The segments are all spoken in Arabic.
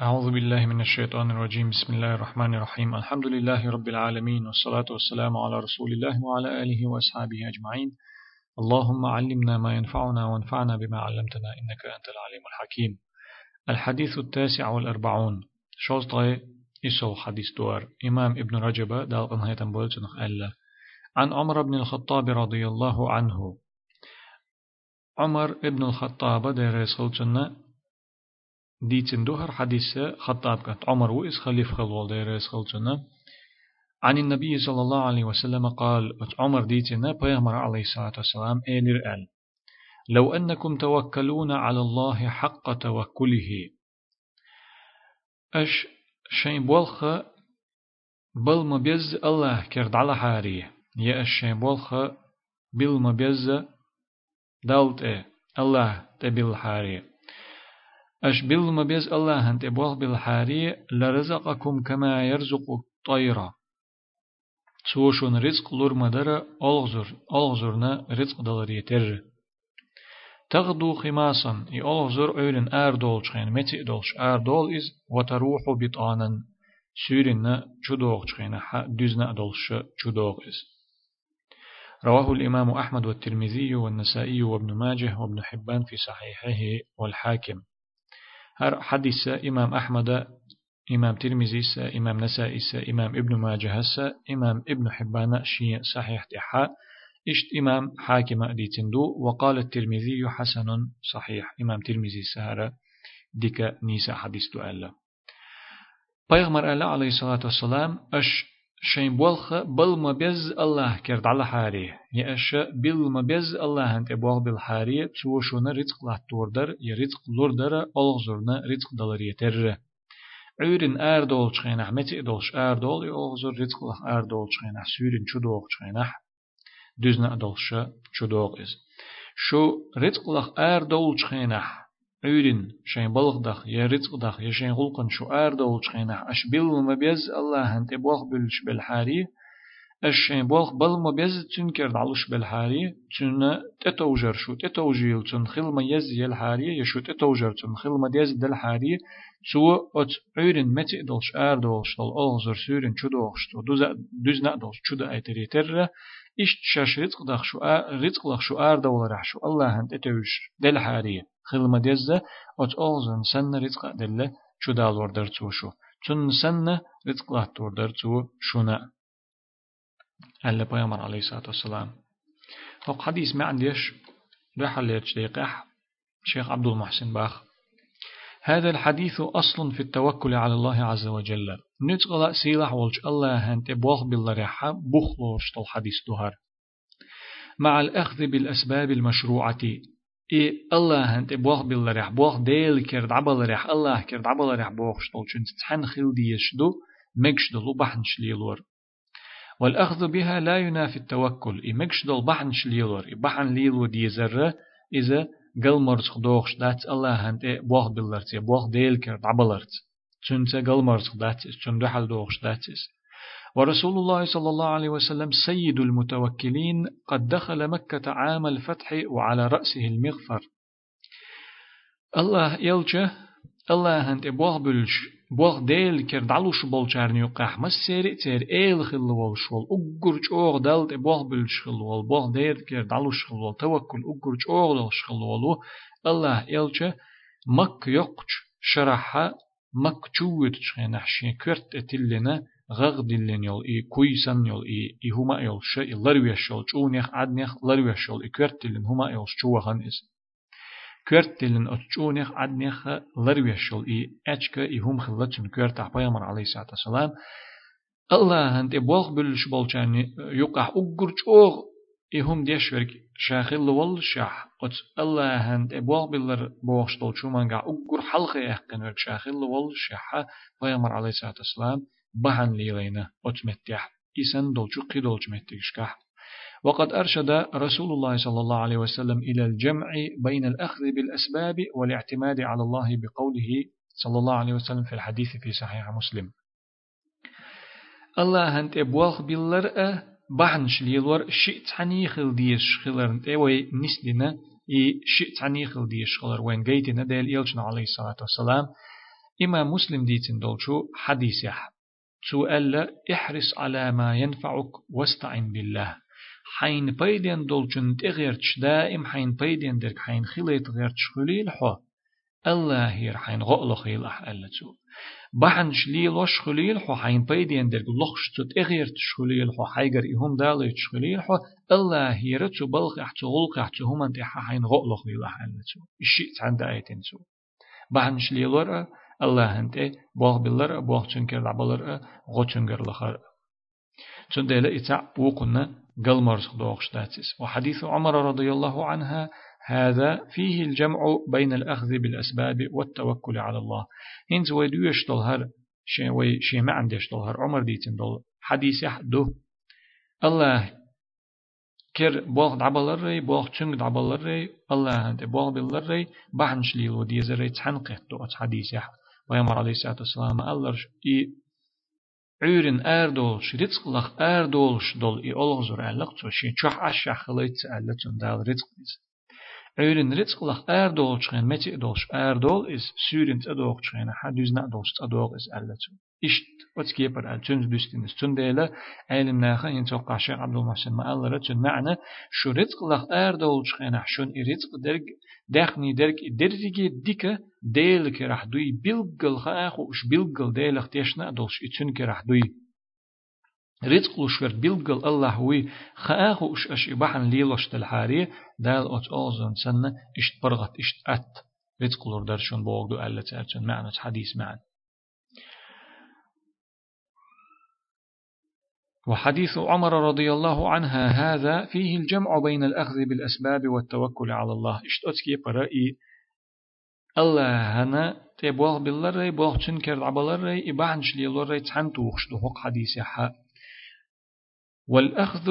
أعوذ بالله من الشيطان الرجيم. بسم الله الرحمن الرحيم. الحمد لله رب العالمين والصلاة والسلام على رسول الله وعلى آله وأصحابه أجمعين. اللهم علمنا ما ينفعنا وانفعنا بما علمتنا إنك أنت العليم الحكيم. الحديث التاسع والأربعون شوز طغي إسو حديث دوار. إمام ابن رجب دال قنهاية بولتنخ ألا. عن عمر بن الخطاب رضي الله عنه. عمر ابن الخطاب دير يسخلتنا ديتن دوهر حديث خطاب كانت عمر وإس خليف خلوال دير يسخلتنا عن النبي صلى الله عليه وسلم قال عمر ديتنا بيغمر عليه الصلاة والسلام إيلر أل لو أنكم توكلون على الله حق توكله. أش شين بولخ بل مبيز الله كرد على حاري. يا أش شين بولخ بل مبيز دالت إيه الله تبيل حاري. أش بل مبيز الله أنت بول بالحاري لرزقكم كما يرزق الطيرة سوشون رزق لور مدر ألغزر ألغزرنا رزق دلر يتر تغدو خماسا إي ألغزر أولن آر دولش خين متي دولش آر دول إز وتروح بطانا سورنا خين دزنا دولش چودوغ إز. رواه الإمام أحمد والترمذي والنسائي وابن ماجه وابن حبان في صحيحه والحاكم. هر حديث إمام أحمد إمام ترمزي إمام نسائي سا إمام ابن ماجه إمام ابن حبان شيء صحيح تحا. إشت إمام حاكم دي تندو وقال الترمذي حسن صحيح. إمام ترمزي سهر ديك نيسا حديث ألا بيغمر ألا عليه الصلاة والسلام أش شين بولخ بل ما بيز الله كرد على حاري يأش بل ما بيز الله هنت بوغ بالحاري تسوشونا رزق لا توردر يرزق لوردر ألغزرنا رزق دلر يتر عورن آر دول چخينح متي دولش آر دول يألغزر رزق لخ آر دول چخينح سورن چو دوغ چخينح دزنا دولش چو دوغ إز شو رزق لخ آر دول عورين شين بلغ دخ يا رزق دخ يا شين غلقن شو آر دول شخينا أش بيل ما بيز الله هنت بوخ بلش بالحاري أش شين بوخ بل ما بيز تنكر دعلش بالحاري تن تتوجر شو تتوجيل تن خل ما يز يلحاري يشو تتوجر تن خل ما يز دلحاري سو أت عورين متي دولش آر دولش دول أغزر سورين شو دوغش تو دوز نقدولش شو دا أيتري تر إشت شاش رزق دخ شو رزق دخ شو آر دول رح شو. الله هنت تتوج دلحاري خلما ديزة أت أغزن سنة رزق دلة شو دال وردر شو. تن سنة رزق لا توردر تو شونا ألا بيامر عليه الصلاة والسلام. فق حديث ما عنديش رحل دقيقة شيخ عبد المحسن باخ. هذا الحديث أصل في التوكل على الله عز وجل. نتغلا سيلح ولج الله هنت بوخ بالرحة بخلوش الحديث دهر مع الأخذ بالأسباب المشروعة إي الله أنت بوخ بالريح بوخ ديل كرد عبل ريح الله كرد عبل ريح بوخ شتول شنت تحن خل ديشدو مكشدو بحن شليلور والأخذ بها لا ينافي التوكل إي مكشدو بحن شليلور إي بحن ليلو دي زرة إذا قل مرزق دوخش دات الله أنت بوخ بالرت بوخ ديل كرد عبلرت شنت قل مرزق دات شن دحل دوخش داتس ورسول الله صلى الله عليه وسلم سيد المتوكلين قد دخل مكة عام الفتح وعلى رأسه المغفر. الله يلجه الله هنت بوغ بلش بوغ ديل كر دعلوش بولشارن يقاح مس سيري تير ايل خل والشول اقر جوغ دلت بوغ بلش خل وال بوغ ديل كر دعلوش خل وال توكل اقر جوغ دلش خل والو الله يلجه مك يقش شرحها مك شخينح شين كرت اتلنا غغ دلن يول إي كويسن يول إي إي هما يول شا إي لرويش يول چونيخ عدنيخ لرويش يول إي كورت دلن هما يول شوهن إس كورت دلن أتشونيخ عدنيخ لرويش يول إي أشكا إي هم خلتن كورت أحبايمر عليه الصلاة والسلام الله هنت بوغ بلش بولشان يقع چوغ إي هم ديش ورك شاخل وال شاح قد الله هند بوغ بلر بوغش دول شو منقع أقر حلقة يحقن ورك شاخل وال شاح بيامر عليه الصلاة والسلام بحن ليلينا أتمتح إسن دولشو قدولش متكشكح وقد أرشد رسول الله صلى الله عليه وسلم إلى الجمع بين الأخذ بالأسباب والاعتماد على الله بقوله صلى الله عليه وسلم في الحديث في صحيح مسلم الله هنت أبوالخ باللرأة بحن شليلور شئت حنيخل ديش خلر تيوي نسلنا إي شئت حنيخل ديش خلر. وين جيتنا ديل إلشنا عليه الصلاة والسلام. إما مسلم ديتن دولشو حديث يح. شو ألا إحرص على ما ينفعك واستعن بالله. حين بيدين دولشن تغيرتش دائم حين بيدين درك حين خليت غيرتش خليل حو. الله هير حين غقل خيل أح ألا تو بحن شليل وش خليل حو حين بيدين درك لخش تت اغيرت شخليل حو حيجر إهم دالي شخليل حو الله هير تو بلغ احتو غلق احتو هم انت حين غقل خيل أح ألا تو الشيء عند آيتين تو بحن شليل ورأ الله انت بوغ بلر بوغ چنكر لعبلر غو چنكر لخر ديلا إتع بوقنا قل مرسخ دوغش داتس وحديث عمر رضي الله عنها هذا فيه الجمع بين الأخذ بالأسباب والتوكل على الله. هنز ويدوش هر شي وي شي ما عندش هر عمر ديتن دول. حديث يحدو. الله كر بوغ دعبال ري بوغ چنگ دعبال ري الله انت بوغ بل ري بحنش ليلو ديزري تحنقه دو حديث ويمر عليه الصلاة والسلام الله إي عورن أردولش رزق أردولش دول إي أولغزر ألق توشي چوح أشح خليت ألتون دال رزق Öylün rızq laq ər dol çıxan, meti dol, ər dol is sürünt dol çıxan, hə, ha düz nə dol, dol is əllə çıxan. İşt ot keper el tüns büstiniz tün deyle elim naha in çok kaşı Abdul Masin ma allara tün ma'na şu rizq laq ər dol çıxan, şun rizq derg dəxni derg derdige dike deyle ki rah duy bilgil ha xu bil bilgil deyle xteşna dol üçün ki rah duy. رزق لشور بيلقل الله وي خاخ وش اش ابحن ليلوش تلحاري دال اوت اوزن سنة اشت برغت اشت ات رزق لور درشون بوغدو ألا تأتون معنى حديث معنى وحديث عمر رضي الله عنها هذا فيه الجمع بين الأخذ بالأسباب والتوكل على الله اشتوتكي برأي الله هنا تبوغ بالله بوغ تنكر عبالر إبعنش ليلور تحنتوخش دهوق حديث حق والأخذ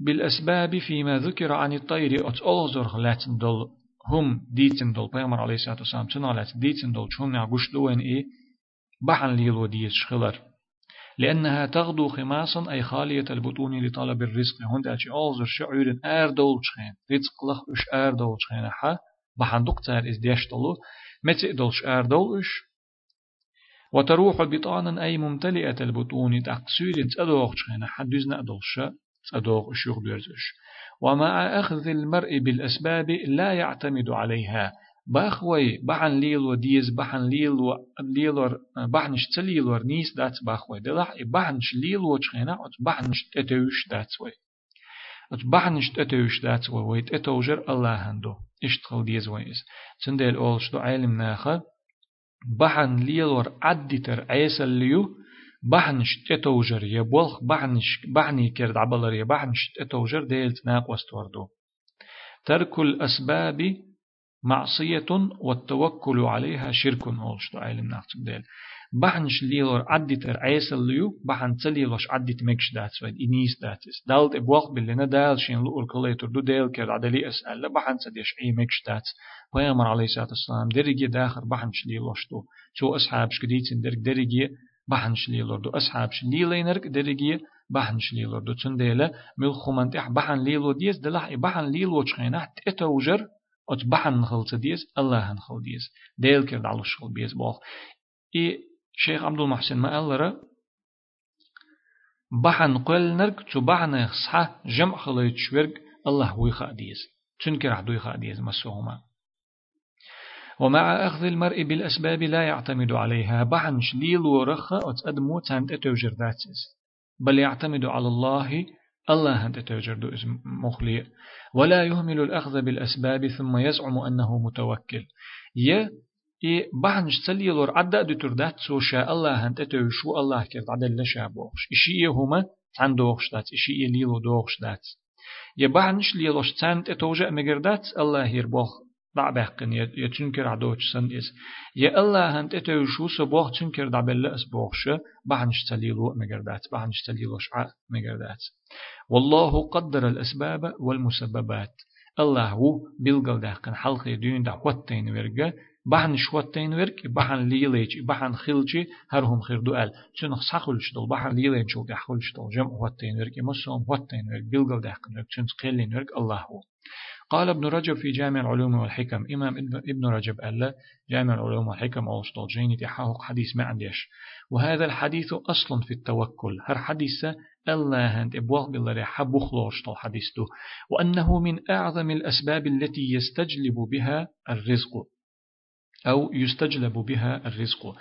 بالأسباب فيما ذكر عن الطير. أتأغزر لاتن دل هم ديتن دل بيامر عليه الصلاة والسلام تنالات ديتن دل شهم نعقوش دوين إيه بحن ليلو ديت شخلر. لأنها تغدو خماصا أي خالية البطون لطلب الرزق. هون تأتي أوزر شعور آر دول شخين رزق لخ إش آر دول شخين حا بحندق تار إز ديشتلو متى دولش آر دول إش وتروح بطانا أي ممتلئة البطون تقسير تأدوغ شخين حدوز نأدولش تأدوغ إش يخبرزش ومع أخذ المرء بالأسباب لا يعتمد عليها. باخوي بحن ليل وديز بحن ليل و ليلور بحنش تليلور نيس دات باخوي. دلح بحنش ليل وچخينا أت بحنش تتوش دات وي. بحنش تتوش دات وي ويت إتوجر الله هندو. إشتغل ديز ويس تندل أولش دو علم ناخا بحن ليلور عدتر عيسى ليو بحنش تتوجر يبولخ بحنش بحني كرد عبالر يبحنش تتوجر ديلت ناق وستوردو ترك الأسباب معصية والتوكل عليها شرك أولش عالم ناقص ديل. بحنش ليلور عدت عيسى الليو بحن تليلوش عدت مكش داتس ويد إنيس داتس دالت إبواق باللنا دال شين لؤر كليتر دو ديل كر عدلي أسأل بحن سديش أي مكش داتس ويامر عليه الصلاة والسلام درجي داخر بحنش ليلوش دو. شو أصحاب شكديتين درج درجي بحنش ليلور دو. أصحاب ليلينرك درجي بحنش ليلور دو. تنديلا مل خمنتح بحن ليلو ديس دلح بحن ليلو تشخينه تتوجر أت بحن خلص ديز الله خل ديز ديل كرد على الشغل بيز بول اي شيخ عبد المحسن ما قال بحن قل نرك تو بحن يخصح جمع خليت شورك الله ويخا ديز تنكر عدو يخا مسوهما ومع أخذ المرء بالأسباب لا يعتمد عليها بحن شليل ورخة أتأدمو تانت أتوجر ذاتيز بل يعتمد على الله الله أنت تجرد اسم مخلي ولا يهمل الأخذ بالأسباب ثم يزعم أنه متوكل ي إي بحنش تليلور عدا دتر دات سو شاء الله أنت شو الله كرد عدل لشابوش إشي هما عن دوغش دات إشي ليلو دوغش دات. ي بحنش ليلوش تانت توجع مجردات الله يربوخ دعبقن يتنكر عدوش سن إس. يا الله هنت إتو شو سبوخ تنكر دعبل أس بوخش بعنش تليلو مجردات بعنش تليلو شعاء مجردات والله قدر الأسباب والمسببات. الله هو بيلقل داقن حلقي دون دا ورقة بحن شواتين ورك بحن ليليج بحن خلجي هرهم خير دوال چون سخلش دل بحن ليليج شو دخلش دل جمع واتين ورك مسوم واتين ورك بيلقل داقن ورك چون قيلين ورك الله هو قال ابن رجب في جامع العلوم والحكم إمام ابن رجب قال جامع العلوم والحكم أو جيني تحقق حديث ما عنديش وهذا الحديث أصل في التوكل هر حديث الله أنت إبواغ بالله حب خلوش حديثه وأنه من أعظم الأسباب التي يستجلب بها الرزق أو يستجلب بها الرزق.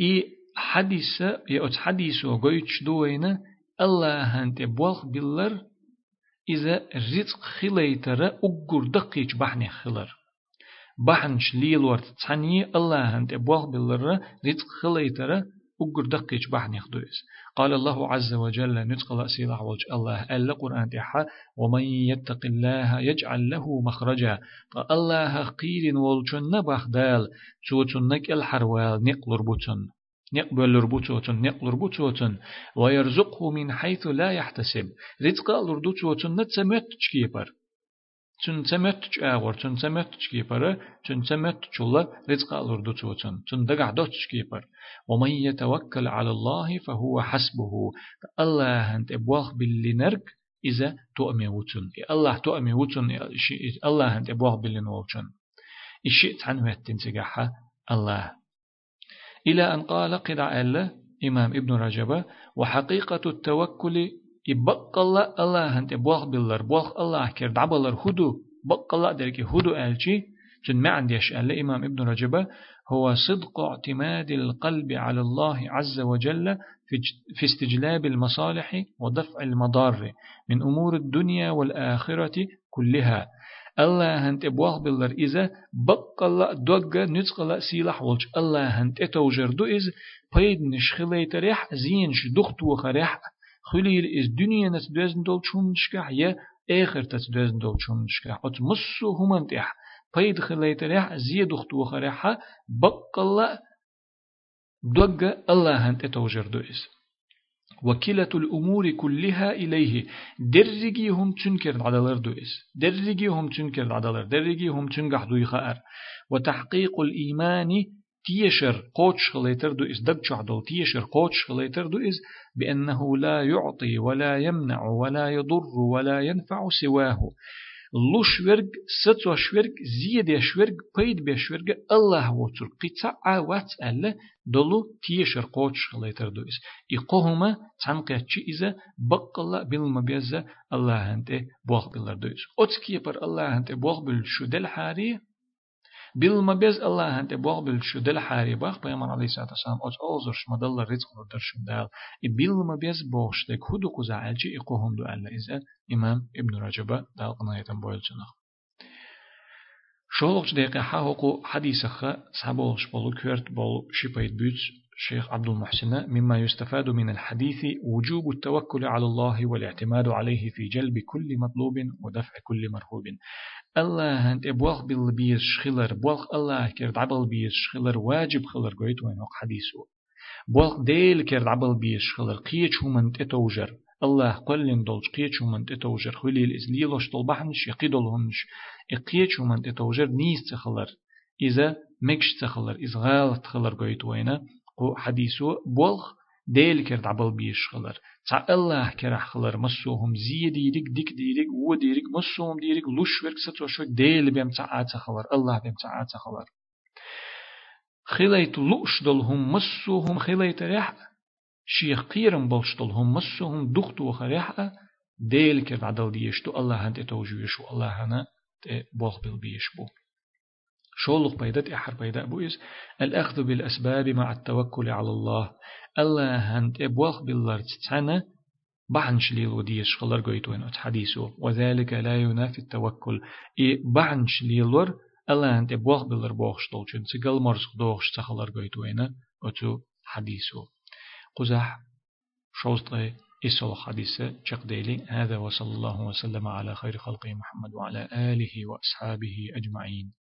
إي حديث يأت حديث وقويتش دوينة الله أنت إبواغ بالله إذا رزق خليتر أقر دقيق بحني خلر. بحنش ليل ورت تعني الله أنت إبواغ بالله رزق خليتر أقر دقيق بحني خدويس قال الله عز وجل نتقل أسيلة وجه الله ألا قرآن تحا ومن يتق الله يجعل له مخرجا. الله قيل والجن نبخ دال توتنك الحروال نقلر بوتن نقبل ربوتوتن نقل ربوتوتن ويرزقه من حيث لا يحتسب. رزق لردوتوتن نتسمت تشكيبر تن تمت تشاغور تن تمت تشكيبر تن تمت تشولا رزق لردوتوتن تن دقع دوت تشكيبر ومن يتوكل على الله فهو حسبه الله انت ابواخ باللي إذا تؤمي وتن الله تؤمي وتن الله انت ابواخ باللي نوتن الشيء عنه تنتجحها الله إلى أن قال قدع الله إمام ابن رجب وحقيقة التوكل يبقى الله الله أنت بوخ بالله بوخ الله كرد عبالر هدو بقى الله درك هدو ألشي جن ما عنديش قال إمام ابن رجب هو صدق اعتماد القلب على الله عز وجل في استجلاب المصالح ودفع المضار من أمور الدنيا والآخرة كلها الله هنت بواخ بالر إذا بقلا دوغا نتقلا سيلح ولش الله هنت اتوجر دو إز بيد نشخلي تريح زينش دخت وخريح خلير إز دنيا نتدوزن دول شونشكح يا آخر تتدوزن دول شونشكح أت مصو همنتح بيد خلي تريح زي دخت وخريح بقلا دوغا الله هنت اتوجر دو إز وكلة الأمور كلها إليه درجي هم تنكر عدلر دوئس درجي هم تنكر عدلر درجي هم تنقح دوي خائر وتحقيق الإيمان تيشر قوتش خليتر دو إس دبش عدل تيشر قوتش خليتر دو إس بأنه لا يعطي ولا يمنع ولا يضر ولا ينفع سواه. لوش ورق ستو شورق زيد شورق بيد بشورق الله وتر قطع وات ألا دلو تيشر قوتش خليتر دويس إقوهما تنقيتش إذا بقلا بالمبيزة الله أنت بوغ بالر دويس أتكي بر الله أنت بوغ بالشو دل حاري ما بيز الله أنت بوغ بالشو دل حاري باخ بيامر عليه الصلاة والسلام أت أوزرش مدل رزق ردرش دال ما بيز بوغش دك هدو قزعالجي إقوهم دو ألا إذا إمام ابن رجب دال قناية بويل جنخ شولغش دقيقة حاوقو حديثة سابولش بولو كورت بول شيبايت بيوتش شيخ عبد المحسن مما يستفاد من الحديث وجوب التوكل على الله والاعتماد عليه في جلب كل مطلوب ودفع كل مرهوب الله انت بوغ بالبيش خلر بوغ الله كرد عبل بيش خلر واجب خلر قويت وين حديثه بوغ ديل كرد عبل بيش خلر قيش هم تتوجر الله قلن دولش قيش هم تتوجر خلي الإزليلوش طلبحنش يقيدولهنش إقيش هم تتوجر نيس تخلر إذا مكش تخلر إذا غالط تخلر قويت وين قو حديثه بوغ ديل كرد عبل بيش خلر. تا الله كرح خلر مسوهم زي ديرك ديك ديرك و ديرك مسوهم ديرك لوش ورك ستوشوك ديل بيم تعات خلر. الله بيم تعات خلر. خليت لوش دلهم مسوهم خليت ريح شيخ قيرم بلش دلهم مسوهم دخت وخريح ديل كرد عدل ديشتو الله هنت توجويشو الله هنا بوغ بالبيش بو. شولق بيدت إحر بيدا بويس الأخذ بالأسباب مع التوكل على الله. الله هند إبوخ بالله تتعنى بعنش ليل وديش خلر قويتوين حديثه وذلك لا ينافي التوكل. إي بعنش ليلور الله هند إبوخ بالله بوخش طولشن سيقل مرزق دوخش تخلر قويتوين أتو حديثه قزح شوزطي إسول حديثة ديلي. هذا وصلى الله وسلم على خير خلقه محمد وعلى آله وأصحابه أجمعين.